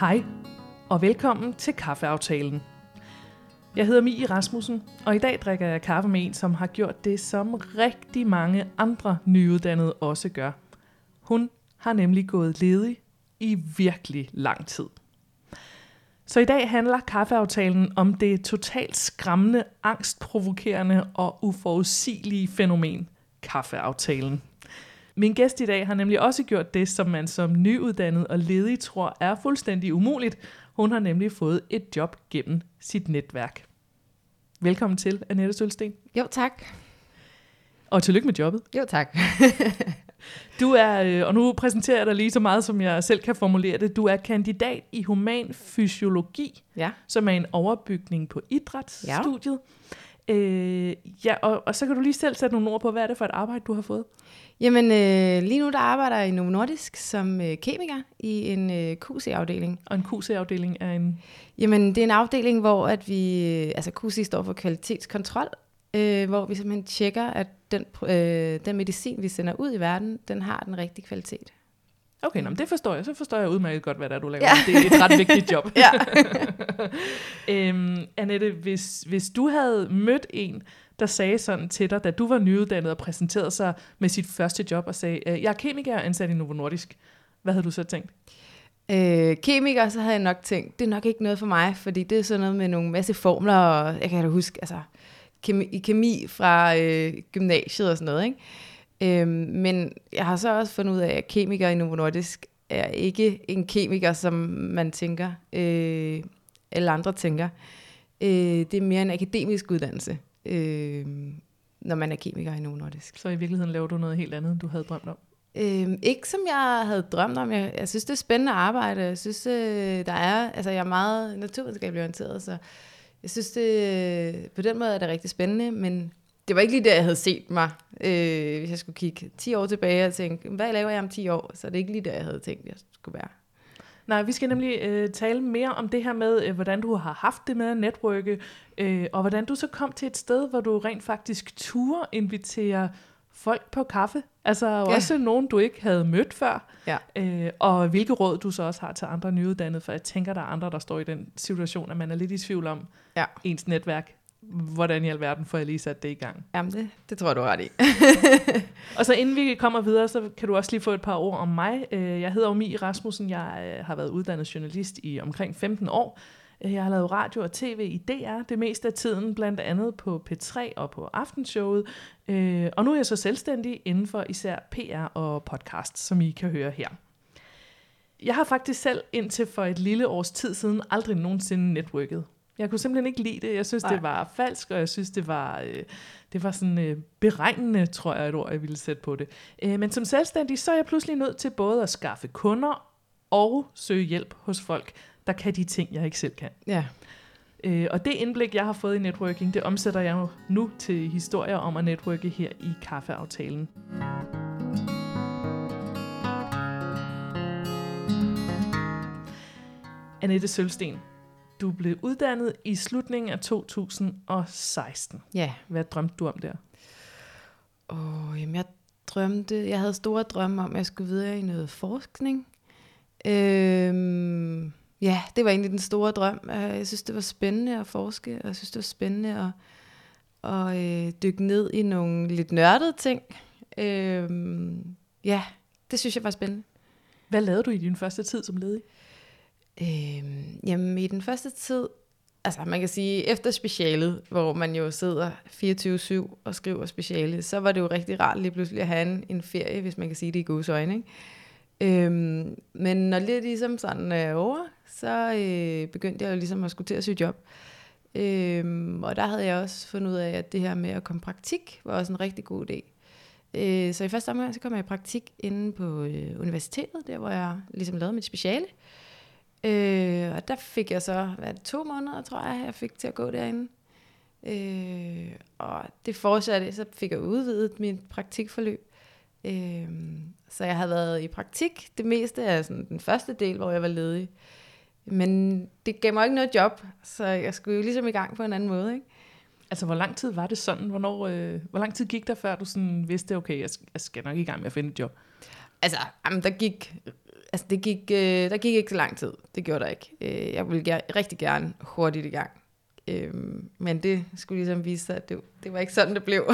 Hej, og velkommen til Kaffeaftalen. Jeg hedder Mie Rasmussen, og i dag drikker jeg kaffe med en, som har gjort det, som rigtig mange andre nyuddannede også gør. Hun har nemlig gået ledig i virkelig lang tid. Så i dag handler kaffeaftalen om det totalt skræmmende, angstprovokerende og uforudsigelige fænomen, kaffeaftalen. Min gæst i dag har nemlig også gjort det, som man som nyuddannet og ledig tror er fuldstændig umuligt. Hun har nemlig fået et job gennem sit netværk. Velkommen til, Annette Sølsten. Jo, tak. Og tillykke med jobbet. Jo, tak. Du er, øh, og nu præsenterer jeg dig lige så meget, som jeg selv kan formulere det, du er kandidat i human fysiologi, ja. som er en overbygning på idrætsstudiet. Ja. Øh, ja, og, og så kan du lige selv sætte nogle ord på, hvad er det for et arbejde, du har fået? Jamen, øh, lige nu der arbejder jeg i Novo Nordisk som øh, kemiker i en øh, QC-afdeling. Og en QC-afdeling er en? Jamen, det er en afdeling, hvor at vi, øh, altså QC står for kvalitetskontrol, øh, hvor vi simpelthen tjekker, at den, øh, den medicin, vi sender ud i verden, den har den rigtige kvalitet. Okay, nå, men det forstår jeg. Så forstår jeg udmærket godt, hvad det er, du laver. Ja. Det er et ret vigtigt job. ja. øhm, Annette, hvis, hvis du havde mødt en, der sagde sådan til dig, da du var nyuddannet og præsenterede sig med sit første job og sagde, jeg er kemiker ansat i Novo Nordisk, hvad havde du så tænkt? Øh, kemiker, så havde jeg nok tænkt, det er nok ikke noget for mig, fordi det er sådan noget med nogle masse formler, og jeg kan da huske, altså, kemi, kemi fra øh, gymnasiet og sådan noget, ikke? Øhm, men jeg har så også fundet ud af, at kemiker i Novo Nordisk er ikke en kemiker, som man tænker, øh, eller andre tænker. Øh, det er mere en akademisk uddannelse, øh, når man er kemiker i Novo Nordisk. Så i virkeligheden laver du noget helt andet, end du havde drømt om? Øh, ikke som jeg havde drømt om. Jeg, jeg synes, det er spændende arbejde. Jeg synes, øh, der er, altså jeg er meget naturvidenskabeligt orienteret, så jeg synes, det, på den måde er det rigtig spændende, men det var ikke lige der, jeg havde set mig, øh, hvis jeg skulle kigge 10 år tilbage og tænke, hvad laver jeg om 10 år? Så det er ikke lige der, jeg havde tænkt, jeg skulle være. Nej, vi skal nemlig øh, tale mere om det her med, øh, hvordan du har haft det med at netværke, øh, og hvordan du så kom til et sted, hvor du rent faktisk turde invitere folk på kaffe. Altså ja. også nogen, du ikke havde mødt før. Ja. Øh, og hvilke råd du så også har til andre nyuddannede, for jeg tænker, der er andre, der står i den situation, at man er lidt i tvivl om ja. ens netværk. Hvordan i alverden får jeg lige sat det i gang? Jamen, det, det tror jeg, du ret i. og så inden vi kommer videre, så kan du også lige få et par ord om mig. Øh, jeg hedder Omi Rasmussen, jeg øh, har været uddannet journalist i omkring 15 år. Øh, jeg har lavet radio og tv i DR det meste af tiden, blandt andet på P3 og på Aftenshowet. Og nu er jeg så selvstændig inden for især PR og podcast, som I kan høre her. Jeg har faktisk selv indtil for et lille års tid siden aldrig nogensinde netværket. Jeg kunne simpelthen ikke lide det. Jeg synes, Nej. det var falsk, og jeg synes, det var, øh, det var sådan øh, beregnende, tror jeg, et ord, jeg ville sætte på det. Øh, men som selvstændig, så er jeg pludselig nødt til både at skaffe kunder og søge hjælp hos folk, der kan de ting, jeg ikke selv kan. Ja. Øh, og det indblik, jeg har fået i networking, det omsætter jeg jo nu til historier om at netværke her i kaffeaftalen. Annette Sølsten, du blev uddannet i slutningen af 2016. Ja. Hvad drømte du om der? Åh, oh, jamen jeg drømte, jeg havde store drømme om, at jeg skulle videre i noget forskning. Øhm, ja, det var egentlig den store drøm. Øh, jeg synes, det var spændende at forske, og jeg synes, det var spændende at, at øh, dykke ned i nogle lidt nørdede ting. Øhm, ja, det synes jeg var spændende. Hvad lavede du i din første tid som ledig? Øhm, jamen i den første tid, altså man kan sige, efter specialet, hvor man jo sidder 24-7 og skriver specialet, så var det jo rigtig rart lige pludselig at have en, en ferie, hvis man kan sige det i gode øjne. Ikke? Øhm, men når det ligesom sådan er over, så øh, begyndte jeg jo ligesom at skulle til at søge job. Øhm, og der havde jeg også fundet ud af, at det her med at komme praktik var også en rigtig god idé. Øh, så i første omgang, så kom jeg i praktik inde på øh, universitetet, der hvor jeg ligesom lavede mit speciale. Øh, og der fik jeg så, hvad det, to måneder, tror jeg, jeg fik til at gå derinde. Øh, og det fortsatte, så fik jeg udvidet mit praktikforløb. Øh, så jeg havde været i praktik det meste af sådan, den første del, hvor jeg var ledig. Men det gav mig ikke noget job, så jeg skulle jo ligesom i gang på en anden måde. Ikke? Altså, hvor lang tid var det sådan? Hvornår, øh, hvor lang tid gik der, før du sådan vidste, okay, jeg skal nok i gang med at finde et job? Altså, jamen, der gik altså det gik, øh, der gik ikke så lang tid. Det gjorde der ikke. Øh, jeg ville ger- rigtig gerne hurtigt i gang. Øh, men det skulle ligesom vise sig, at det, det var ikke sådan, det blev.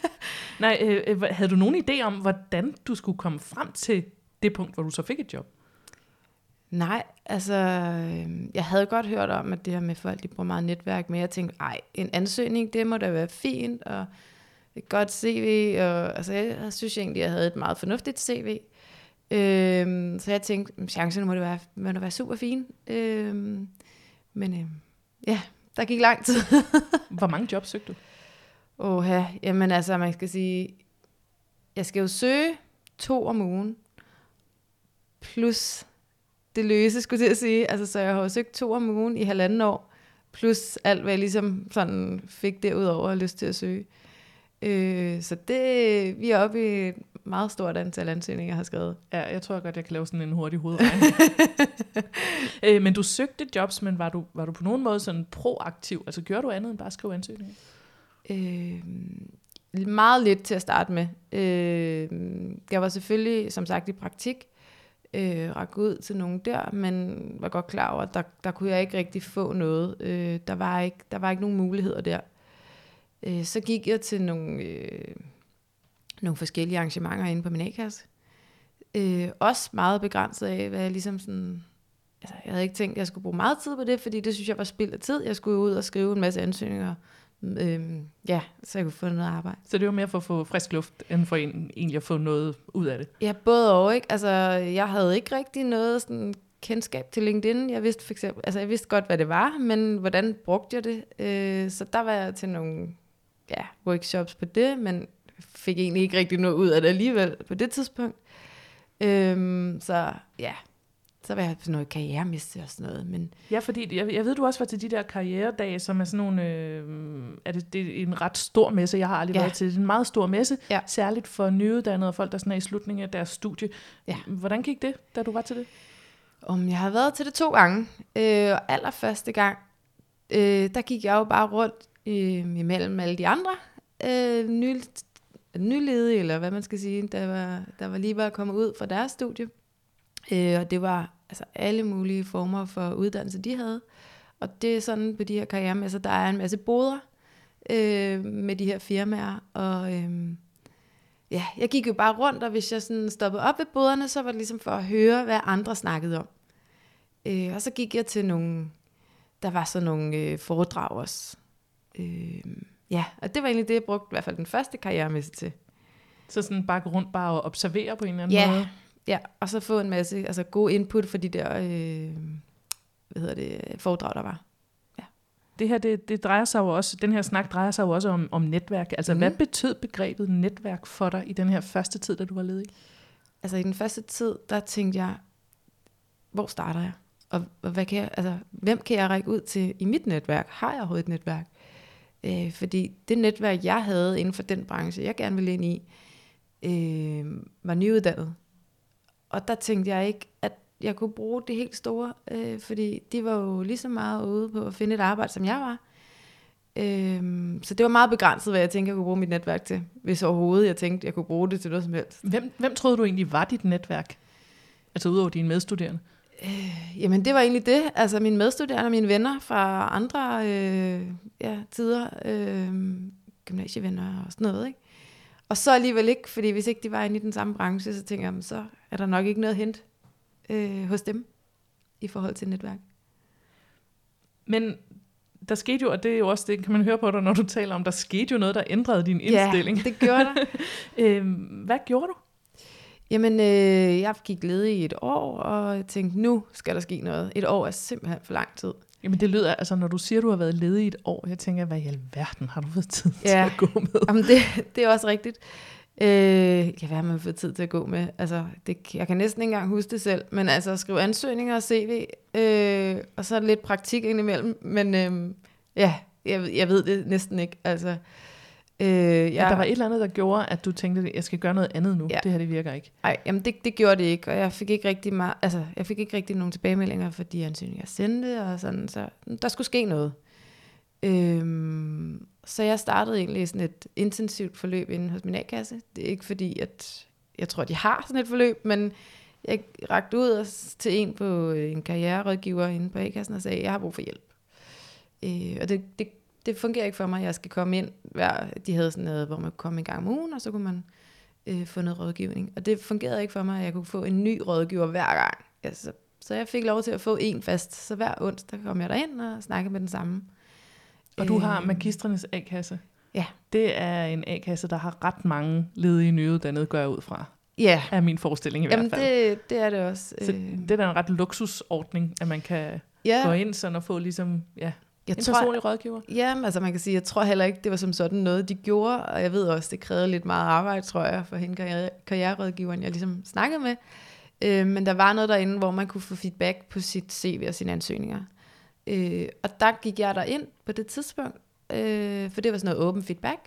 Nej, øh, øh, havde du nogen idé om, hvordan du skulle komme frem til det punkt, hvor du så fik et job? Nej, altså, øh, jeg havde godt hørt om, at det her med folk, de bruger meget netværk, men jeg tænkte, ej, en ansøgning, det må da være fint, og et godt CV, og altså, jeg, jeg synes egentlig, jeg havde et meget fornuftigt CV. Øh, så jeg tænkte, chancerne må det være, må det være super fine. Øh, men øh, ja, der gik lang tid. Hvor mange jobs søgte du? Åh, ja, jamen altså, man skal sige, jeg skal jo søge to om ugen, plus det løse, skulle jeg sige. Altså, så jeg har jo søgt to om ugen i halvanden år, plus alt, hvad jeg ligesom sådan fik derudover lyst til at søge. Øh, så det, vi er oppe i meget stort antal ansøgninger, jeg har skrevet. Ja, jeg tror godt, jeg kan lave sådan en hurtig hovedregning. øh, men du søgte jobs, men var du, var du på nogen måde sådan proaktiv? Altså gjorde du andet end bare at skrive ansøgninger? Øh, meget lidt til at starte med. Øh, jeg var selvfølgelig, som sagt, i praktik, øh, række ud til nogen der, men var godt klar over, at der, der kunne jeg ikke rigtig få noget. Øh, der, var ikke, der var ikke nogen muligheder der. Øh, så gik jeg til nogle, øh, nogle forskellige arrangementer inde på min A-kasse. Øh, også meget begrænset af, hvad jeg ligesom sådan... Altså, jeg havde ikke tænkt, at jeg skulle bruge meget tid på det, fordi det synes jeg var spild af tid. Jeg skulle ud og skrive en masse ansøgninger. Øhm, ja, så jeg kunne få noget arbejde. Så det var mere for at få frisk luft, end for en, egentlig at få noget ud af det? Ja, både og, ikke? Altså, jeg havde ikke rigtig noget sådan kendskab til LinkedIn. Jeg vidste for eksempel, altså jeg vidste godt, hvad det var, men hvordan brugte jeg det? Øh, så der var jeg til nogle ja, workshops på det, men fik egentlig ikke rigtig noget ud af det alligevel på det tidspunkt. Øhm, så ja, så var jeg på sådan noget karrieremisse og sådan noget. Men Ja, fordi jeg, jeg ved, du også var til de der karrieredage, som er sådan nogle, øh, er det, det er en ret stor messe, jeg har aldrig Ja. været til. Det er en meget stor messe, Ja. særligt for nyuddannede og folk, der sådan er i slutningen af deres studie. Ja. Hvordan gik det, da du var til det? om jeg har været til det to gange, øh, og allerførste gang, øh, der gik jeg jo bare rundt øh, imellem alle de andre øh, ny, nyledige, eller hvad man skal sige, der var, der var lige var kommet ud fra deres studie. Øh, og det var altså alle mulige former for uddannelse, de havde. Og det er sådan på de her karrieremesser, der er en masse boder øh, med de her firmaer. Og øh, ja, jeg gik jo bare rundt, og hvis jeg sådan stoppede op ved boderne, så var det ligesom for at høre, hvad andre snakkede om. Øh, og så gik jeg til nogle, der var så nogle øh, foredrag også. Øh, ja, og det var egentlig det, jeg brugte i hvert fald den første karrieremesse til. Så sådan bare gå rundt bare og observere på en eller anden Ja. måde? Ja, og så få en masse altså god input for de der øh, hvad hedder det, foredrag, der var. Det her, det, det drejer sig jo også, den her snak drejer sig jo også om, om netværk. Altså, mm. hvad Mhm. betød begrebet netværk for dig i den her første tid, da du var ledig? Altså i den første tid, der tænkte jeg, hvor starter jeg? Og, og hvad kan jeg, altså, hvem kan jeg række ud til i mit netværk? Har jeg overhovedet et netværk? Øh, fordi det netværk, jeg havde inden for den branche, jeg gerne ville ind i, øh, var nyuddannet. Og der tænkte jeg ikke, at jeg kunne bruge det helt store, øh, fordi de var jo lige så meget ude på at finde et arbejde, som jeg var. Øh, så det var meget begrænset, hvad jeg tænkte, jeg kunne bruge mit netværk til. Hvis overhovedet jeg tænkte, jeg kunne bruge det til noget som helst. Hvem, hvem troede du egentlig var dit netværk? Altså udover dine medstuderende? Jamen det var egentlig det. Altså mine medstuderende og mine venner fra andre øh, ja, tider, øh, gymnasievenner og sådan noget. Ikke? Og så alligevel ikke, fordi hvis ikke de var inde i den samme branche, så tænker jeg, "Jamen, så er der nok ikke noget at hente øh, hos dem i forhold til netværk. Men der skete jo, og det er jo også det, kan man høre på dig, når du taler om, der skete jo noget, der ændrede din indstilling. Ja, det gjorde der. øhm, hvad gjorde du? Jamen, øh, jeg gik ledig i et år, og jeg tænkte, nu skal der ske noget. Et år er simpelthen for lang tid. Jamen det lyder, altså når du siger, du har været ledig i et år, jeg tænker, hvad i alverden har du fået tid til Ja. at gå med? Jamen, det, det er også rigtigt. Øh, ja, hvad har man fået tid til at gå med? Altså, det, jeg kan næsten ikke engang huske det selv, men altså at skrive ansøgninger og CV, øh, og så lidt praktik indimellem, men øh, ja, jeg, jeg ved det næsten ikke. Altså, øh, Ja. jeg, Der var et eller andet, der gjorde, at du tænkte, jeg skal gøre noget andet nu. Ja. Det her, det virker ikke. ej, jamen det, det gjorde det ikke, og jeg fik ikke rigtig meget, altså, jeg fik ikke rigtig nogen tilbagemeldinger for de ansøgninger, jeg sendte, og sådan, så der skulle ske noget. Øhm, så jeg startede egentlig sådan et intensivt forløb inde hos min A-kasse. Det er ikke fordi, at jeg tror, de har sådan et forløb, men jeg rakte ud til en på øh, en karriererådgiver inde på A-kassen og sagde, jeg har brug for hjælp. Øh, og det, det, det fungerer ikke for mig, jeg skal komme ind hver, de havde sådan noget, hvor man kunne komme en gang om ugen, og så kunne man øh, få noget rådgivning. Og det fungerede ikke for mig, at jeg kunne få en ny rådgiver hver gang. Ja, så, jeg fik lov til at få en fast, så hver onsdag kom jeg derind og snakkede med den samme. Og du har Øh, magistrenes A-kasse. Ja. Det er en A-kasse, der har ret mange ledige nyuddannede, gør jeg ud fra. Ja, Er min forestilling i Jamen hvert fald. det, det er det også. Så Øh, det er da en ret luksusordning, at man kan ja, gå ind sådan og få ligesom, ja, jeg en tror, personlig rådgiver. Ja, altså man kan sige, jeg tror heller ikke, det var som sådan noget, de gjorde, og jeg ved også, det krævede lidt meget arbejde, tror jeg, for hende karriere, karriererådgiveren, jeg ligesom snakkede med. Øh, men der var noget derinde, hvor man kunne få feedback på sit CV og sine ansøgninger. Øh, og der gik jeg der ind på det tidspunkt, øh, for det var sådan noget åben feedback.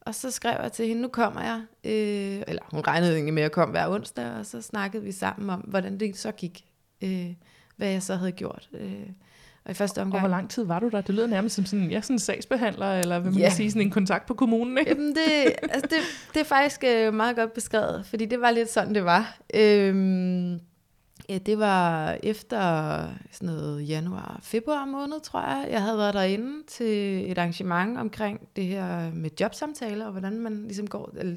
Og så skrev jeg til hende, nu kommer jeg, øh, eller hun regnede egentlig med at komme hver onsdag, og så snakkede vi sammen om, hvordan det så gik, øh, hvad jeg så havde gjort. Øh, og i første Og omgang... hvor lang tid var du der? Det lyder nærmest som sådan, ja, sådan en sagsbehandler, eller hvad man kan sige, sådan en kontakt på kommunen, ikke? Jamen det, altså det, det er faktisk øh, meget godt beskrevet, fordi det var lidt sådan, det var. Øhm, ja, det var efter sådan noget januar, februar måned, tror jeg. Jeg havde været derinde til et arrangement omkring det her med jobsamtaler, og hvordan man ligesom går, eller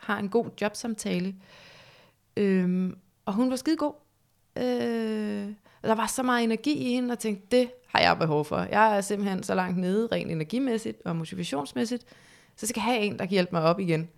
har en god jobsamtale. Øhm, og hun var skide god. Øh, og der var så meget energi i hende, og tænkte, det har jeg behov for. Jeg er simpelthen så langt nede, rent energimæssigt og motivationsmæssigt, så skal jeg have en, der kan hjælpe mig op igen.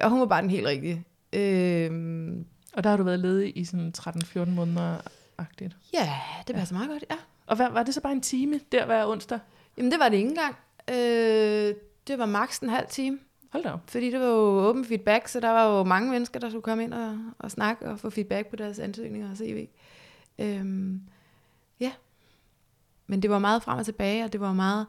Og hun var bare den helt rigtige. Øhm, Og der har du været ledig i sådan 13-14 måneder-agtigt. ja, det passer meget godt, ja. Og hvad, var det så bare en time der hver onsdag? Jamen, det var det ikke engang. Øh, det var maks en halv time, Hold da op. fordi det var jo åben feedback, så der var jo mange mennesker, der skulle komme ind og, og snakke og få feedback på deres ansøgninger og CV. Øhm, ja. Men det var meget frem og tilbage, og det var meget...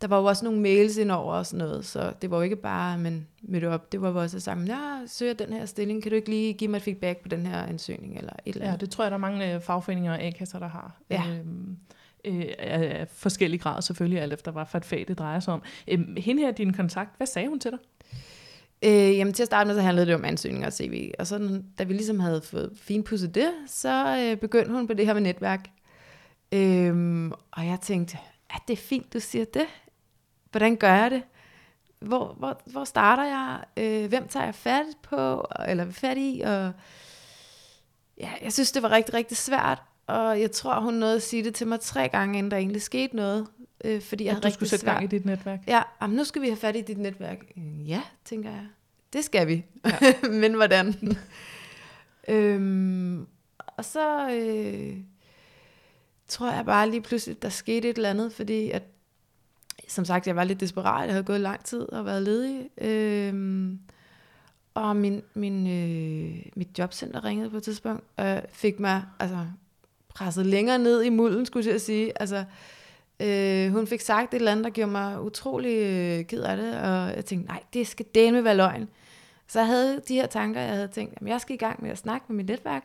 Der var jo også nogle mails indover og sådan noget, så det var jo ikke bare, men mødte op. Det var jo også sammen, jeg søger den her stilling, kan du ikke lige give mig et feedback på den her ansøgning, eller et eller Ja, andet. det tror jeg, der er mange øh, fagforeninger og A-kasser, der har. Ja. Øhm, øh, af af forskellige grader selvfølgelig, alt efter hvad for et fag det drejer sig om. Øhm, hende her, din kontakt, hvad sagde hun til dig? Øh, jamen til at starte med, så handlede det om ansøgninger og CV. Og så da vi ligesom havde fået finpudset det, så øh, begyndte hun på det her med netværk. Øhm, og jeg tænkte, at det er fint, du siger det. Hvordan gør jeg det? Hvor, hvor, hvor starter jeg? Øh, hvem tager jeg fat på? Eller fat i? Og ja, jeg synes, det var rigtig, rigtig svært. Og jeg tror, hun nåede at sige det til mig tre gange, inden der egentlig skete noget. Øh, fordi jeg At du rigtig skulle sætte gang i dit netværk? Ja, jamen, nu skal vi have fat i dit netværk. Ja, tænker jeg. Det skal vi. Ja. Men hvordan? øhm, og så øh, tror jeg bare lige pludselig, der skete et eller andet, fordi at, som sagt, jeg var lidt desperat. Jeg havde gået lang tid og været ledig. Øhm, og min, min, øh, mit jobcenter ringede på et tidspunkt, og fik mig altså, presset længere ned i mulden, skulle jeg sige. Altså, Øh, hun fik sagt et eller andet, der gjorde mig utrolig øh, ked af det, og jeg tænkte, nej, det skal dæmme være løgn. Så jeg havde de her tanker, jeg havde tænkt, jamen, jeg skal i gang med at snakke med mit netværk.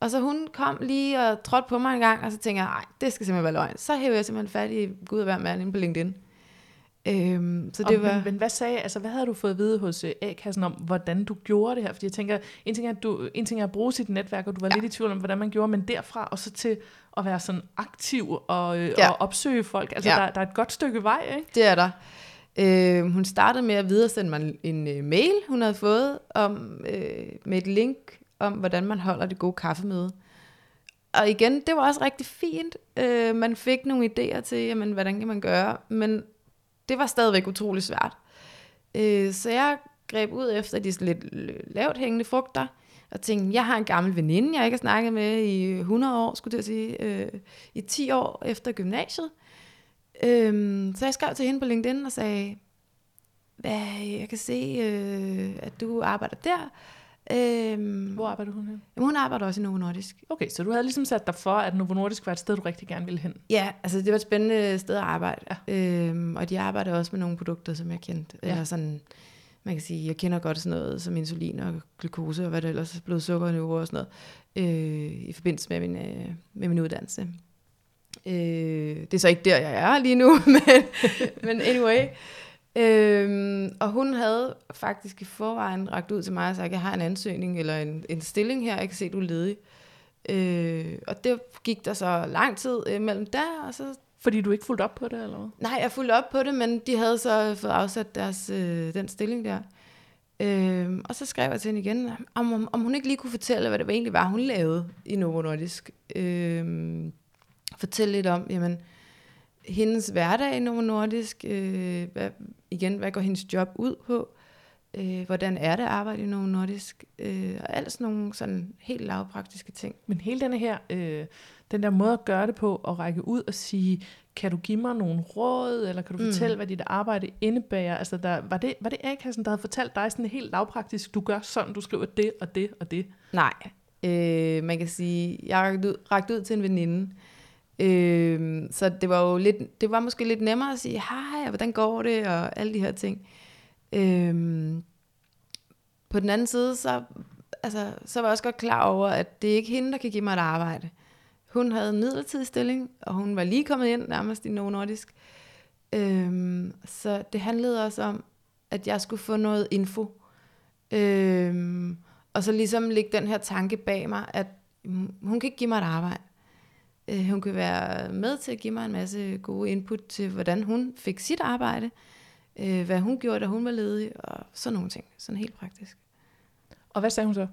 Og så hun kom lige og trådte på mig en gang, og så tænkte jeg, nej, det skal simpelthen være løgn. Så hævde jeg simpelthen fat i Gud og hver mand inde på LinkedIn. Øhm, så det og, var... men, men hvad sagde, altså hvad havde du fået at vide hos øh, A-kassen om, hvordan du gjorde det her? Fordi jeg tænker, en ting er, at, du, en ting er at bruge sit netværk, og du var ja. Lidt i tvivl om, hvordan man gjorde, men derfra og så til at være sådan aktiv og, øh, Ja. og opsøge folk. Altså Ja. der, der er et godt stykke vej, ikke? Det er der. Øh, hun startede med at videresende mig en, en øh, mail, hun havde fået om, øh, med et link om, hvordan man holder det gode kaffemøde. Og igen, det var også rigtig fint. Øh, man fik nogle idéer til, jamen, hvordan kan man gøre, men det var stadigvæk utrolig svært. Øh, så jeg greb ud efter de sådan lidt lavt hængende frugter, og tænkte, jeg har en gammel veninde, jeg ikke har snakket med i 100 år, skulle jeg sige, øh, i 10 år efter gymnasiet. Øh, så jeg skrev til hende på LinkedIn og sagde, hvad, jeg kan se, øh, at du arbejder der. Øhm, Hvor arbejder hun hen? Jamen, hun arbejder også i Novo Nordisk. Okay, så du havde ligesom sat dig for, at Novo Nordisk var et sted, du rigtig gerne ville hen. Ja, altså det var et spændende sted at arbejde. Ja. Øhm, og de arbejder også med nogle produkter, som jeg kendte. Ja. Eller sådan, man kan sige, jeg kender godt sådan noget som insulin og glukose og hvad det ellers er, blodsukker og sådan noget, øh, i forbindelse med min, øh, med min uddannelse. Øh, det er så ikke der, jeg er lige nu, men, men anyway. Øhm, og hun havde faktisk i forvejen ragt ud til mig og sagt, jeg har en ansøgning eller en, en stilling her, jeg kan se, du er ledig. Øh, og det gik der så lang tid øh, mellem der, og så... Fordi du ikke fulgte op på det, eller hvad? Nej, jeg fulgte op på det, men de havde så fået afsat deres, øh, den stilling der. Øh, og så skrev jeg til hende igen, om, om, om hun ikke lige kunne fortælle, hvad det egentlig var, hun lavede i Novo Nordisk. Øh, fortælle lidt om, jamen, hendes hverdag i Novo Nordisk, øh, hvad, igen, hvad går hendes job ud på, øh, hvordan er det at arbejde i Novo Nordisk, øh, og alt sådan nogle sådan helt lavpraktiske ting. Men hele denne her, øh, den der måde at gøre det på, at række ud og sige, kan du give mig nogle råd, eller kan du mm. fortælle, hvad dit arbejde indebærer? Altså, der, var, det, var det A-kassen, der havde fortalt dig sådan helt lavpraktisk, du gør sådan, du skriver det og det og det? Nej, øh, man kan sige, jeg har rakt ud, rakt ud til en veninde, øh, så det var jo lidt, det var måske lidt nemmere at sige, hej, hvordan går det, og alle de her ting. Øh, på den anden side, så, altså, så var jeg også godt klar over, at det er ikke hende, der kan give mig et arbejde. Hun havde en midlertidig stilling, og hun var lige kommet ind nærmest i Novo Nordisk. Øhm, så det handlede også om, at jeg skulle få noget info. Øhm, og så ligesom lægge den her tanke bag mig, at hun kan ikke give mig et arbejde. Øh, hun kan være med til at give mig en masse gode input til, hvordan hun fik sit arbejde, øh, hvad hun gjorde, da hun var ledig, og sådan nogle ting. Sådan helt praktisk. Og hvad sagde hun så?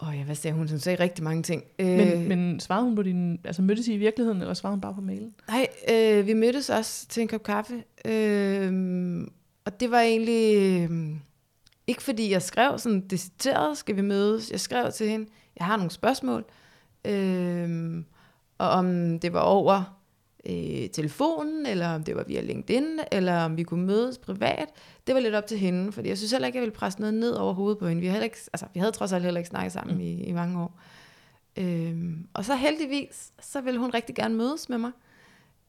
Åh oh ja, hvad sagde hun? Hun sagde rigtig mange ting. Men, øh, men svarede hun på din... Altså mødtes I i virkeligheden, eller svarede hun bare på mailen? Nej, øh, vi mødtes også til en kop kaffe. Øh, og det var egentlig... Øh, ikke fordi jeg skrev sådan decideret, skal vi mødes. Jeg skrev til hende, jeg har nogle spørgsmål. Øh, og om det var over øh, telefonen, eller om det var via LinkedIn, eller om vi kunne mødes privat. Det var lidt op til hende, fordi jeg synes heller ikke, jeg ville presse noget ned over hovedet på hende. Vi havde, ikke, altså, vi havde trods alt heller ikke snakket sammen mm. i, i mange år. Øhm, og så heldigvis, så ville hun rigtig gerne mødes med mig.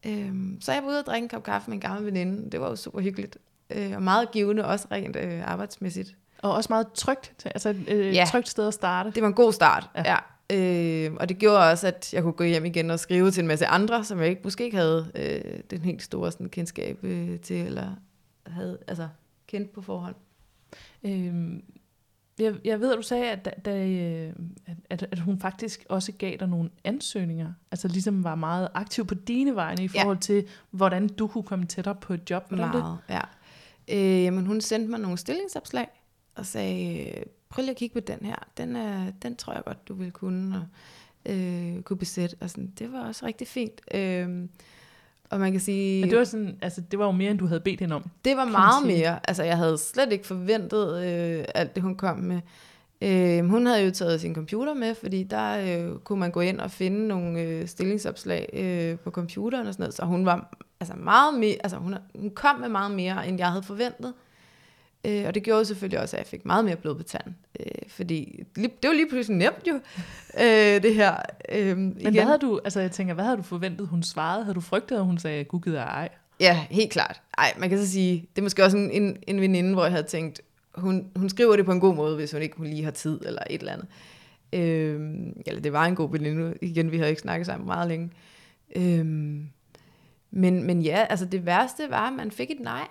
Øhm, så jeg var ude og drikke en kop kaffe med en gammel veninde. Det var jo super hyggeligt. Øh, og meget givende, også rent øh, arbejdsmæssigt. Og også meget trygt, altså et øh, ja. trygt sted at starte. Det var en god start, ja. ja. Øh, og det gjorde også, at jeg kunne gå hjem igen og skrive til en masse andre, som jeg ikke, måske ikke havde øh, den helt store sådan, kendskab øh, til, eller havde altså, kendt på forhånd. Øhm, jeg, jeg ved, at du sagde, at, da, øh, at, at hun faktisk også gav dig nogle ansøgninger, altså ligesom var meget aktiv på dine vegne i forhold ja. til, hvordan du kunne komme tættere på et job. Hvordan meget, det? ja. Øh, jamen, hun sendte mig nogle stillingsopslag, og sagde, prøv lige at kigge på den her, den, er, den tror jeg godt, du vil kunne, og, øh, kunne besætte. Og sådan, det var også rigtig fint. Øh, og man kan sige... Men det var, sådan, altså, det var jo mere, end du havde bedt hende om. Det var meget mere. Altså, jeg havde slet ikke forventet øh, alt det, hun kom med. Øh, hun havde jo taget sin computer med, fordi der øh, kunne man gå ind og finde nogle øh, stillingsopslag øh, på computeren og sådan noget. Så hun var altså meget mere, altså hun, hun kom med meget mere, end jeg havde forventet. Øh, og det gjorde selvfølgelig også, at jeg fik meget mere blod på tanden. Øh, fordi det var lige pludselig nemt jo, øh, det her. Øh, Men igen. hvad havde du, altså jeg tænker, hvad havde du forventet, hun svarede? Havde du frygtet, at hun sagde, gud gider ej? Ja, helt klart. Ej, man kan så sige, det er måske også en, en, en veninde, hvor jeg havde tænkt, hun, hun skriver det på en god måde, hvis hun ikke hun lige har tid eller et eller andet. Øh, eller det var en god veninde. Igen, vi havde ikke snakket sammen meget længe. Øh, men, men ja, altså det værste var, at man fik et nej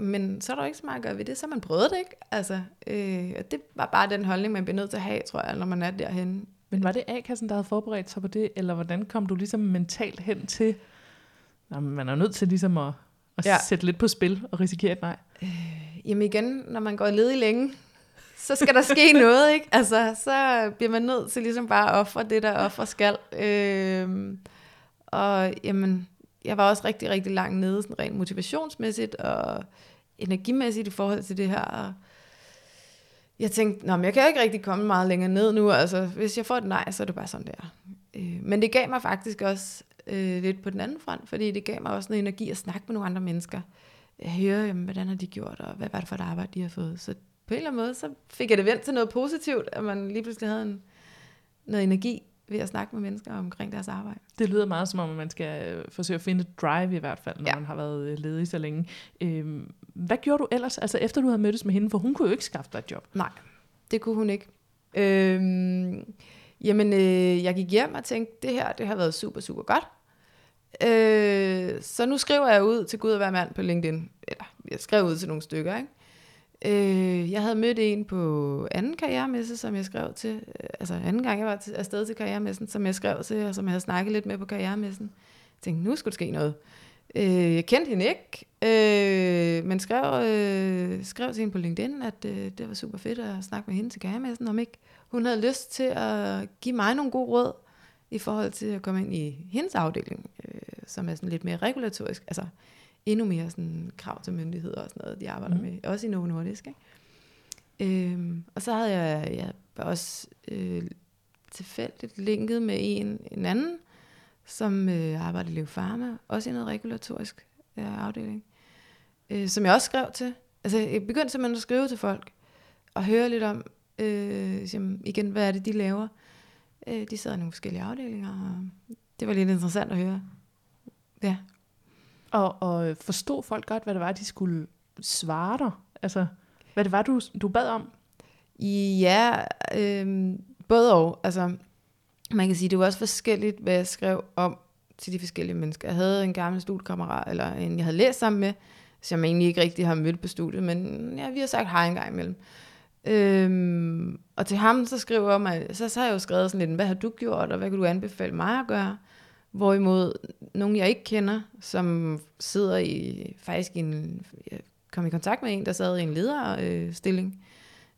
men så er der jo ikke så meget at gøre ved det, så man prøvede det ikke. Altså, øh, og det var bare den holdning, man bliver nødt til at have, tror jeg, når man er derhen. Men var det A-kassen, der havde forberedt sig på det, eller hvordan kom du ligesom mentalt hen til, at man er nødt til ligesom at, at ja. sætte lidt på spil og risikere et nej? Øh, jamen igen, når man går ledig længe, så skal der ske noget, ikke? Altså, så bliver man nødt til ligesom bare at ofre det, der ofre skal. Øh, og jamen, jeg var også rigtig, rigtig langt nede, sådan rent motivationsmæssigt og energimæssigt i forhold til det her. Og jeg tænkte, Nå, men jeg kan ikke rigtig komme meget længere ned nu. Altså, hvis jeg får et nej, så er det bare sådan der. Øh, men det gav mig faktisk også øh, lidt på den anden front, fordi det gav mig også noget energi at snakke med nogle andre mennesker. Jeg hører, jamen, hvordan har de gjort, og hvad var det for et arbejde, de har fået. Så på en eller anden måde, så fik jeg det vendt til noget positivt, at man lige pludselig havde en, noget energi ved at snakke med mennesker omkring deres arbejde. Det lyder meget som om, at man skal øh, forsøge at finde et drive i hvert fald, når ja. man har været øh, ledig så længe. Øhm, hvad gjorde du ellers, altså efter du havde mødtes med hende, for hun kunne jo ikke skaffe dig et job. Nej, det kunne hun ikke. Øhm, jamen, øh, jeg gik hjem og tænkte, det her, det har været super, super godt. Øh, så nu skriver jeg ud til Gud og hver mand på LinkedIn. Eller jeg skrev ud til nogle stykker, ikke? Øh, jeg havde mødt en på anden karrieremesse, som jeg skrev til, øh, altså anden gang jeg var til, afsted til karrieremessen, som jeg skrev til, og som jeg havde snakket lidt med på karrieremessen. Jeg tænkte, nu skulle der ske noget. Øh, jeg kendte hende ikke, øh, men skrev, øh, skrev til hende på LinkedIn, at øh, det var super fedt at snakke med hende til karrieremessen, om ikke hun havde lyst til at give mig nogle gode råd i forhold til at komme ind i hendes afdeling, øh, som er sådan lidt mere regulatorisk, altså endnu mere sådan krav til myndigheder og sådan noget, de arbejder mm. med, også i Novo Nordisk. Ikke? Øhm, og så havde jeg, jeg også øh, tilfældigt linket med en, en anden, som øh, arbejder i Leo Pharma, også i noget regulatorisk øh, afdeling, øh, som jeg også skrev til. Altså jeg begyndte simpelthen at skrive til folk, og høre lidt om, øh, jamen, igen, hvad er det, de laver. Øh, de sidder i nogle forskellige afdelinger, og det var lidt interessant at høre. Ja. Og, og forstod folk godt, hvad det var, de skulle svare dig? Altså, hvad det var, du, du bad om? Ja, øh, både og. Altså, man kan sige, det var også forskelligt, hvad jeg skrev om til de forskellige mennesker. Jeg havde en gammel studiekammerat, eller en, jeg havde læst sammen med, som jeg egentlig ikke rigtig har mødt på studiet, men ja, vi har sagt hej en gang imellem. Øhm, og til ham, så skriver jeg mig, så, så har jeg jo skrevet sådan lidt, hvad har du gjort, og hvad kan du anbefale mig at gøre? Hvorimod nogen, jeg ikke kender, som sidder i, faktisk i en, jeg kom i kontakt med en, der sad i en lederstilling, øh,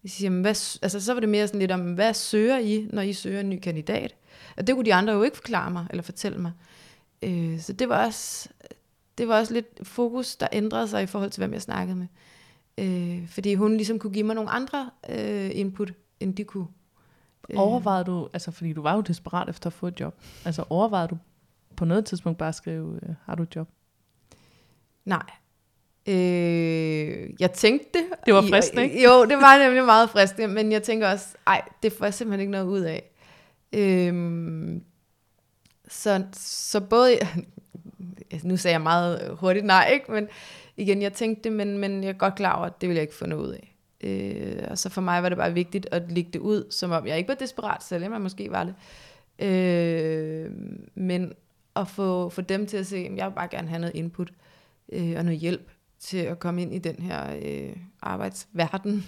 jeg siger, jamen, hvad, altså, så var det mere sådan lidt om, hvad søger I, når I søger en ny kandidat? Og det kunne de andre jo ikke forklare mig, eller fortælle mig. Øh, så det var, også, det var også lidt fokus, der ændrede sig i forhold til, hvem jeg snakkede med. Øh, fordi hun ligesom kunne give mig nogle andre øh, input, end de kunne. Øh. Overvejede du, altså fordi du var jo desperat efter at få et job, altså overvejede du på noget tidspunkt bare skrive, øh, har du et job? Nej. Øh, jeg tænkte det. Det var fristende, ikke? Jo, det var nemlig meget fristende, men jeg tænker også, ej, det får jeg simpelthen ikke noget ud af. Øh, så, så både, nu sagde jeg meget hurtigt nej, ikke? men igen, jeg tænkte det, men, men jeg er godt klar over, at det vil jeg ikke få noget ud af. Øh, og så for mig var det bare vigtigt at lægge det ud, som om jeg ikke var desperat, selvom jeg måske var det. Øh, men at få, få dem til at se, at jeg vil bare gerne have noget input øh, og noget hjælp til at komme ind i den her øh, arbejdsverden.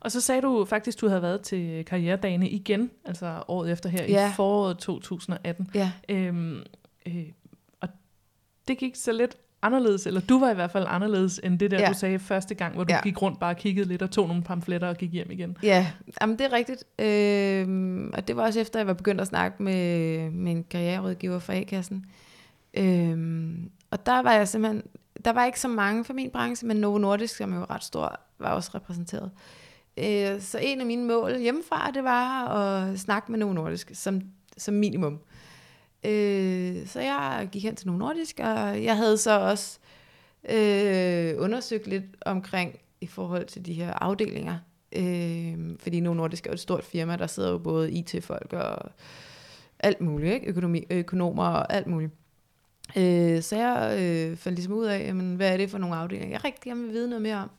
Og så sagde du faktisk, at du havde været til karrieredagene igen, altså året efter her, ja. i foråret 2018. Ja. Øhm, øh, og det gik så lidt anderledes, eller du var i hvert fald anderledes end det der, ja. du sagde første gang, hvor du ja. gik rundt bare kiggede lidt og tog nogle pamfletter og gik hjem igen. Ja, jamen det er rigtigt. Øhm, og det var også efter, jeg var begyndt at snakke med, med en karriererådgiver fra A-kassen. Øhm, og der var jeg simpelthen, der var ikke så mange fra min branche, men Novo Nordisk, som jo ret stor, var også repræsenteret. Øh, så en af mine mål hjemmefra, det var at snakke med Novo Nordisk som, som minimum. Øh, Øh, så jeg gik hen til nogle Nordisk, og jeg havde så også øh, undersøgt lidt omkring i forhold til de her afdelinger. Øh, fordi Novo Nordisk er jo et stort firma, der sidder jo både IT-folk og alt muligt, ikke? Økonomi, økonomer og alt muligt. Øh, så jeg øh, fandt ligesom ud af, jamen, hvad er det for nogle afdelinger, jeg rigtig gerne vil vide noget mere om.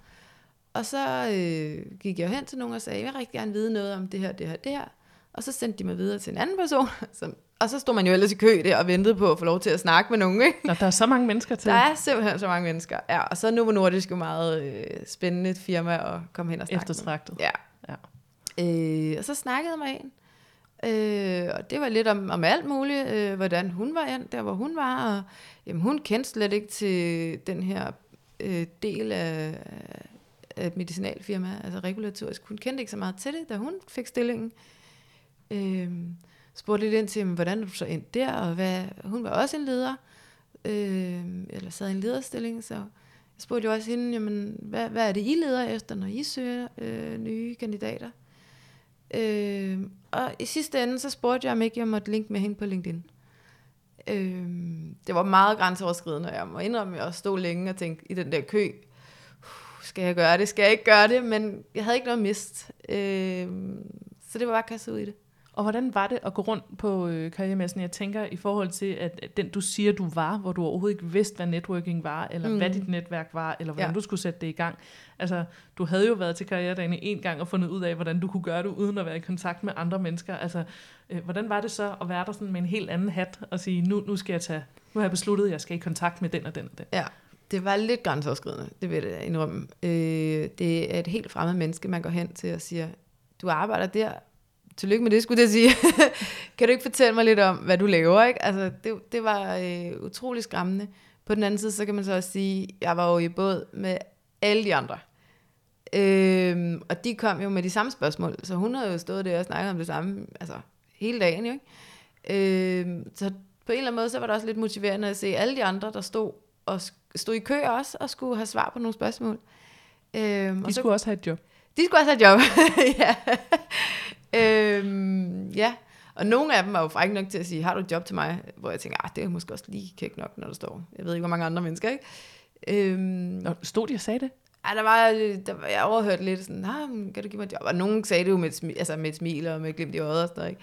Og så øh, gik jeg hen til nogen og sagde, jeg vil rigtig gerne vide noget om det her, det her, det her. Og så sendte de mig videre til en anden person, som og så stod man jo ellers i kø der og ventede på at få lov til at snakke med nogen. Ikke? Nå, der er så mange mennesker til. Der er simpelthen så mange mennesker. Ja, og så er Novo Nordisk jo meget øh, spændende firma at komme hen og snakke Eftertragtet. Med. Ja. ja. Øh, og så snakkede med en. Øh, og det var lidt om, om alt muligt, øh, hvordan hun var ind, der hvor hun var. Og, jamen, hun kendte slet ikke til den her øh, del af, af et medicinalfirma, altså regulatorisk. Hun kendte ikke så meget til det, da hun fik stillingen. Øh, spurgte lidt ind til, hvordan du så ind der, og hvad, hun var også en leder, øh, eller sad i en lederstilling, så jeg spurgte jo også hende, jamen, hvad, hvad er det, I leder efter, når I søger øh, nye kandidater? Øh, og i sidste ende, så spurgte jeg, om ikke jeg måtte linke med hende på LinkedIn. Øh, det var meget grænseoverskridende, og jeg må indrømme, at jeg også stod længe og tænkte i den der kø, uh, skal jeg gøre det, skal jeg ikke gøre det, men jeg havde ikke noget mist. Øh, så det var bare kastet ud i det. Og hvordan var det at gå rundt på øh, karrieremessen? Jeg tænker i forhold til, at den du siger, du var, hvor du overhovedet ikke vidste, hvad networking var, eller mm. hvad dit netværk var, eller hvordan ja. du skulle sætte det i gang. Altså, du havde jo været til karrieredagen en gang og fundet ud af, hvordan du kunne gøre det, uden at være i kontakt med andre mennesker. Altså, øh, hvordan var det så at være der sådan med en helt anden hat, og sige, nu, nu skal jeg tage, nu har jeg besluttet, at jeg skal i kontakt med den og den og den? Ja, Det var lidt grænseoverskridende, det vil jeg indrømme. Øh, det er et helt fremmed menneske, man går hen til og siger, du arbejder der, tillykke med det, skulle jeg sige. kan du ikke fortælle mig lidt om, hvad du laver? Ikke? Altså, det, det var øh, utrolig skræmmende. På den anden side, så kan man så også sige, jeg var jo i båd med alle de andre. Øhm, og de kom jo med de samme spørgsmål, så hun havde jo stået der og snakket om det samme, altså hele dagen jo, ikke? Øhm, så på en eller anden måde, så var det også lidt motiverende at se alle de andre, der stod og stod i kø også, og skulle have svar på nogle spørgsmål. Øhm, de og så, skulle også have et job. De skulle også have et job, ja. Øhm, ja, og nogle af dem var jo frække nok til at sige, har du et job til mig? Hvor jeg tænker, ah, det er måske også lige kæk nok, når der står. Jeg ved ikke, hvor mange andre mennesker, ikke? Øhm, Nå, stod de og sagde det? Ja, der var, der, var, jeg overhørte lidt sådan, nah, kan du give mig et job? Og nogen sagde det jo med et, smil, altså med et smil og med glimt i øjet og sådan noget, ikke?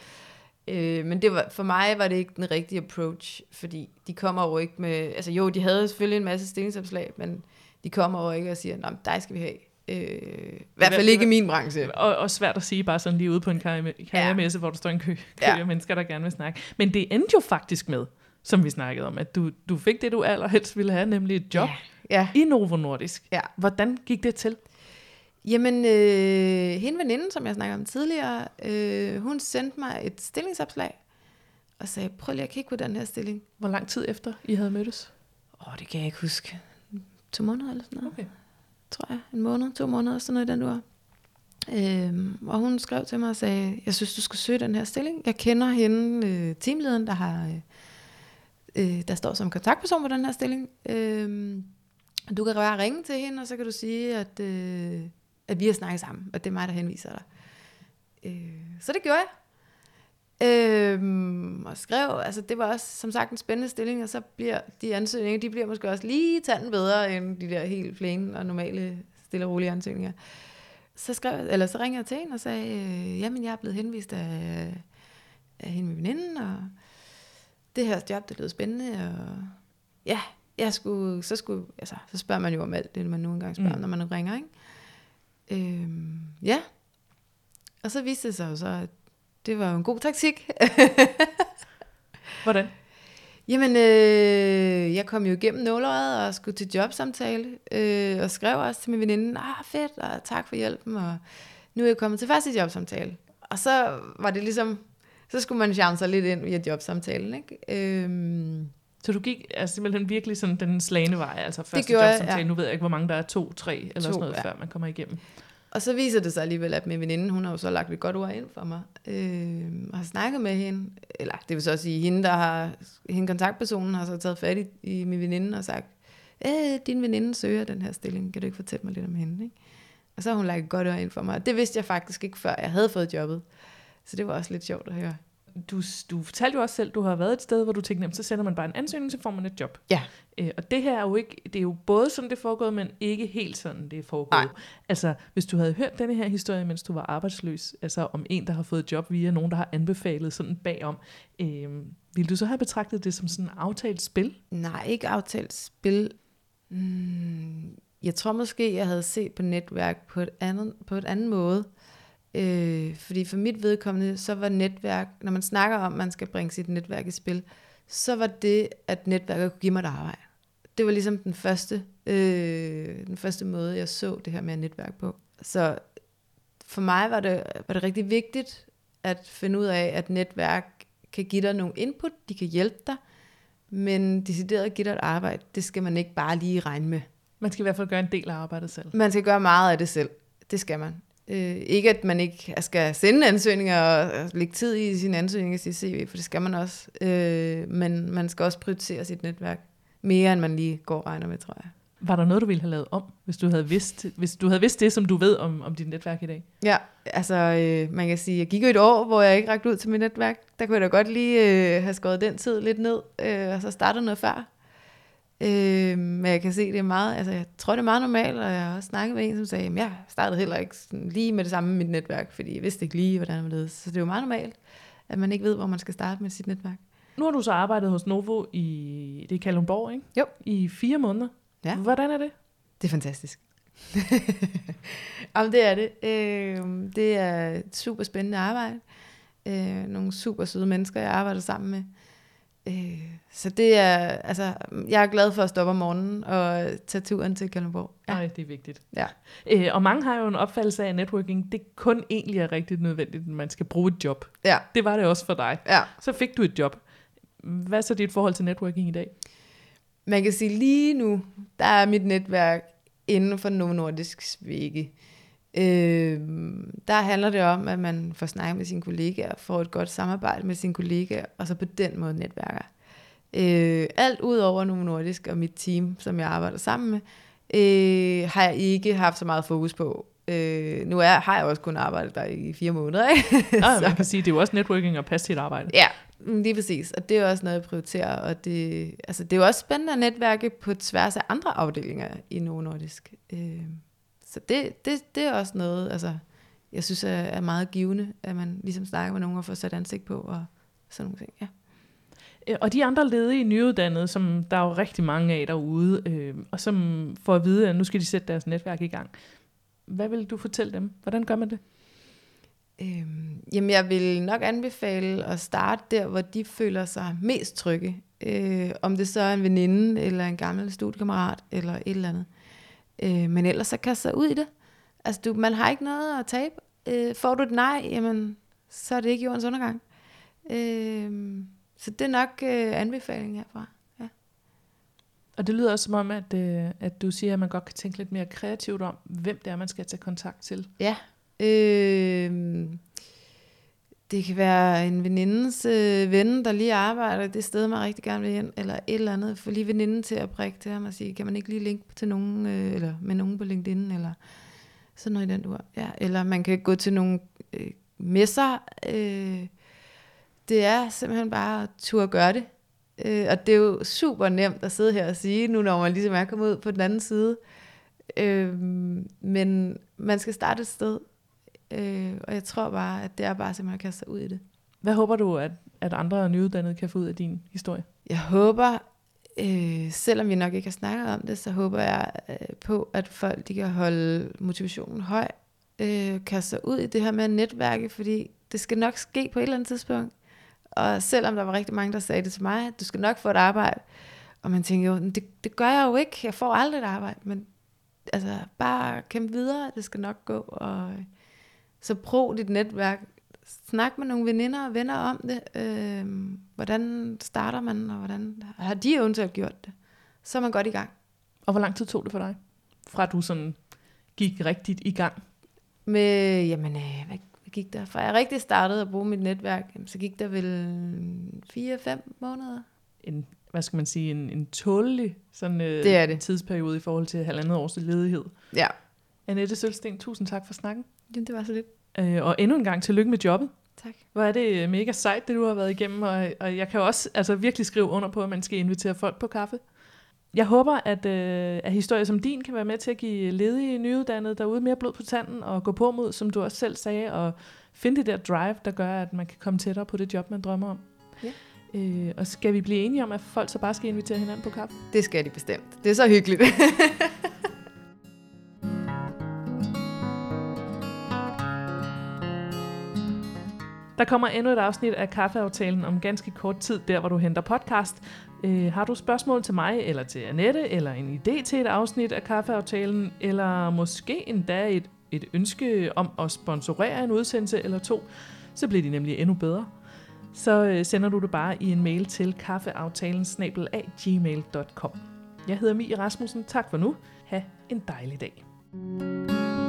Øh, men det var, for mig var det ikke den rigtige approach, fordi de kommer jo ikke med, altså jo, de havde selvfølgelig en masse stillingsopslag, men de kommer jo ikke og siger, nej, dig skal vi have. Øh, I hvert fald ikke i min branche. Og, og svært at sige bare sådan lige ude på en karrieremesse, ja. hvor der står en kø, kø ja. af mennesker, der gerne vil snakke. Men det endte jo faktisk med, som vi snakkede om, at du, du fik det, du allerhelst ville have, nemlig et job ja. Ja. i Novo Nordisk. Ja. Hvordan gik det til? Jamen, øh, hende veninden, som jeg snakkede om tidligere, øh, hun sendte mig et stillingsopslag, og sagde, prøv lige at kigge på den her stilling. Hvor lang tid efter I havde mødtes? Åh, oh, det kan jeg ikke huske. To måneder eller sådan noget. Okay tror jeg, en måned, to måneder, sådan noget i den uge. Øhm, og hun skrev til mig og sagde, jeg synes, du skal søge den her stilling. Jeg kender hende, øh, teamlederen, der har, øh, øh, der står som kontaktperson på den her stilling. Øhm, du kan bare ringe til hende, og så kan du sige, at, øh, at vi har snakket sammen, og det er mig, der henviser dig. Øh, så det gjorde jeg. Øhm, og skrev, altså det var også som sagt en spændende stilling, og så bliver de ansøgninger, de bliver måske også lige tanden bedre end de der helt plain og normale stille og rolige ansøgninger. Så, skrev, eller så ringede jeg til hende og sagde, øh, jamen jeg er blevet henvist af, af hende med veninden, og det her job, det lød spændende, og ja, jeg skulle, så, skulle, altså, så spørger man jo om alt det, man nogle gange spørger, mm. når man ringer, ikke? Øhm, ja. Og så viste det sig jo så, at det var jo en god taktik. Hvordan? Jamen, øh, jeg kom jo igennem nåløjet og skulle til jobsamtale, øh, og skrev også til min veninde, ah fedt, og tak for hjælpen, og nu er jeg kommet til første jobsamtale. Og så var det ligesom, så skulle man charme sig lidt ind via jobsamtalen, ikke? Øhm, så du gik altså simpelthen virkelig sådan den slagende vej, altså første jobsamtale, ja. nu ved jeg ikke, hvor mange der er, to, tre eller to, sådan noget, ja. før man kommer igennem. Og så viser det sig alligevel, at min veninde, hun har jo så lagt et godt ord ind for mig, øh, og har snakket med hende, eller det vil så sige, hende, der har, hende kontaktpersonen har så taget fat i, i min veninde og sagt, øh, din veninde søger den her stilling, kan du ikke fortælle mig lidt om hende, ikke? Og så har hun lagt et godt ord ind for mig, det vidste jeg faktisk ikke, før jeg havde fået jobbet. Så det var også lidt sjovt at høre du, du fortalte jo også selv, du har været et sted, hvor du tænkte, så sender man bare en ansøgning, så får man et job. Ja. Øh, og det her er jo ikke, det er jo både sådan, det er foregået, men ikke helt sådan, det er foregået. Nej. Altså, hvis du havde hørt denne her historie, mens du var arbejdsløs, altså om en, der har fået job via nogen, der har anbefalet sådan bagom, øh, ville du så have betragtet det som sådan en aftalt spil? Nej, ikke aftalt spil. Mm, jeg tror måske, jeg havde set på netværk på et andet, på et andet måde. Øh, fordi for mit vedkommende, så var netværk, når man snakker om, at man skal bringe sit netværk i spil, så var det, at netværket kunne give mig et arbejde. Det var ligesom den første, øh, den første måde, jeg så det her med netværk på. Så for mig var det, var det rigtig vigtigt at finde ud af, at netværk kan give dig nogle input, de kan hjælpe dig, men decideret at give dig et arbejde, det skal man ikke bare lige regne med. Man skal i hvert fald gøre en del af arbejdet selv. Man skal gøre meget af det selv. Det skal man. Øh, ikke at man ikke skal sende ansøgninger og lægge tid i sin ansøgning og sit CV, for det skal man også. Øh, men man skal også prioritere sit netværk mere, end man lige går og regner med, tror jeg. Var der noget, du ville have lavet om, hvis du havde vidst, hvis du havde vidst det, som du ved om, om dit netværk i dag? Ja, altså øh, man kan sige, jeg gik jo et år, hvor jeg ikke rakte ud til mit netværk. Der kunne jeg da godt lige øh, have skåret den tid lidt ned, øh, og så startet noget før. Øh, men jeg kan se, det er meget, altså jeg tror, det er meget normalt, og jeg har også snakket med en, som sagde, at jeg startede heller ikke sådan lige med det samme med mit netværk, fordi jeg vidste ikke lige, hvordan det var Så det er jo meget normalt, at man ikke ved, hvor man skal starte med sit netværk. Nu har du så arbejdet hos Novo i, det er Kalundborg, ikke? Jo. I fire måneder. Ja. Hvordan er det? Det er fantastisk. Jamen, det er det. Øh, det er et super spændende arbejde. Øh, nogle super søde mennesker, jeg arbejder sammen med. Øh, så det er, altså, jeg er glad for at stoppe om morgenen og tage turen til Kalundborg. Ja. Ej, det er vigtigt. Ja. Øh, og mange har jo en opfattelse af, at networking, det kun egentlig er rigtig nødvendigt, når man skal bruge et job. Ja. Det var det også for dig. Ja. Så fik du et job. Hvad er så dit forhold til networking i dag? Man kan sige, lige nu, der er mit netværk inden for Novo Nordisk vægge. Øh, der handler det om, at man får snakket med sine kollegaer, får et godt samarbejde med sine kollegaer, og så på den måde netværker. Øh, alt ud over Novo Nordisk og mit team, som jeg arbejder sammen med, øh, har jeg ikke haft så meget fokus på. Øh, nu er, har jeg også kun arbejdet der i fire måneder. Ikke? Ja, man kan sige, det er jo også networking og passe sit arbejde. Ja, lige præcis. Og det er også noget, jeg prioriterer. Og det, altså, det er jo også spændende at netværke på tværs af andre afdelinger i Novo Nordisk. Øh, så det, det, det er også noget, altså, jeg synes er, er meget givende, at man ligesom snakker med nogen og får sat ansigt på og sådan nogle ting. Ja. Øh, og de andre ledige nyuddannede, som der er jo rigtig mange af derude, øh, og som får at vide, at nu skal de sætte deres netværk i gang. Hvad vil du fortælle dem? Hvordan gør man det? Øhm, jamen, jeg vil nok anbefale at starte der, hvor de føler sig mest trygge. Øh, om det så er en veninde, eller en gammel studiekammerat, eller et eller andet. Øh, men ellers så kaste sig ud i det. Altså, du, man har ikke noget at tabe. Øh, får du et nej, jamen, så er det ikke jordens undergang. Øh, så det er nok øh, anbefalingen herfra. Ja. Og det lyder også som om, at, øh, at du siger, at man godt kan tænke lidt mere kreativt om, hvem det er, man skal tage kontakt til. Ja. Øh, det kan være en venindes øh, ven, der lige arbejder det sted, man rigtig gerne vil hen, eller et eller andet. Få lige veninden til at prikke til ham og sige, kan man ikke lige linke til nogen, øh, eller med nogen på LinkedIn, eller sådan noget i den dur. Ja, eller man kan gå til nogle øh, messer. Øh, det er simpelthen bare at turde gøre det. Øh, og det er jo super nemt at sidde her og sige, nu når man ligesom er kommet ud på den anden side. Øh, men man skal starte et sted, Øh, og jeg tror bare, at det er bare simpelthen at kaste sig ud i det. Hvad håber du, at, at andre nyuddannede kan få ud af din historie? Jeg håber, øh, selvom vi nok ikke har snakket om det, så håber jeg øh, på, at folk de kan holde motivationen høj, øh, kaste sig ud i det her med at netværke, fordi det skal nok ske på et eller andet tidspunkt. Og selvom der var rigtig mange, der sagde det til mig, at du skal nok få et arbejde, og man tænker jo, det, det gør jeg jo ikke, jeg får aldrig et arbejde, men altså bare kæmpe videre, det skal nok gå, og så prøv dit netværk. Snak med nogle veninder og venner om det. Øh, hvordan starter man, og hvordan har de eventuelt gjort det? Så er man godt i gang. Og hvor lang tid tog det for dig? Fra du sådan gik rigtigt i gang? Med, jamen, øh, hvad, hvad gik der? Fra jeg rigtig startede at bruge mit netværk, så gik der vel 4-5 måneder. En, hvad skal man sige, en, en tålelig sådan, øh, det er det. tidsperiode i forhold til halvandet års ledighed. Ja. Annette Sølsten, tusind tak for snakken. Jamen, det var så lidt. Øh, og endnu en gang tillykke med jobbet. Tak. Hvor er det øh, mega sejt, det du har været igennem, og, og jeg kan også altså, virkelig skrive under på, at man skal invitere folk på kaffe. Jeg håber, at, øh, at historier som din kan være med til at give ledige nyuddannede derude mere blod på tanden og gå på mod, som du også selv sagde, og finde det der drive, der gør, at man kan komme tættere på det job, man drømmer om. Ja. Øh, og skal vi blive enige om, at folk så bare skal invitere hinanden på kaffe? Det skal de bestemt. Det er så hyggeligt. Der kommer endnu et afsnit af Kaffeaftalen om ganske kort tid, der hvor du henter podcast. Øh, har du spørgsmål til mig, eller til Annette, eller en idé til et afsnit af Kaffeaftalen, eller måske endda et, et ønske om at sponsorere en udsendelse eller to, så bliver de nemlig endnu bedre. Så øh, sender du det bare i en mail til kaffeaftalen gmail.com. Jeg hedder Mie Rasmussen. Tak for nu. Ha' en dejlig dag. thank you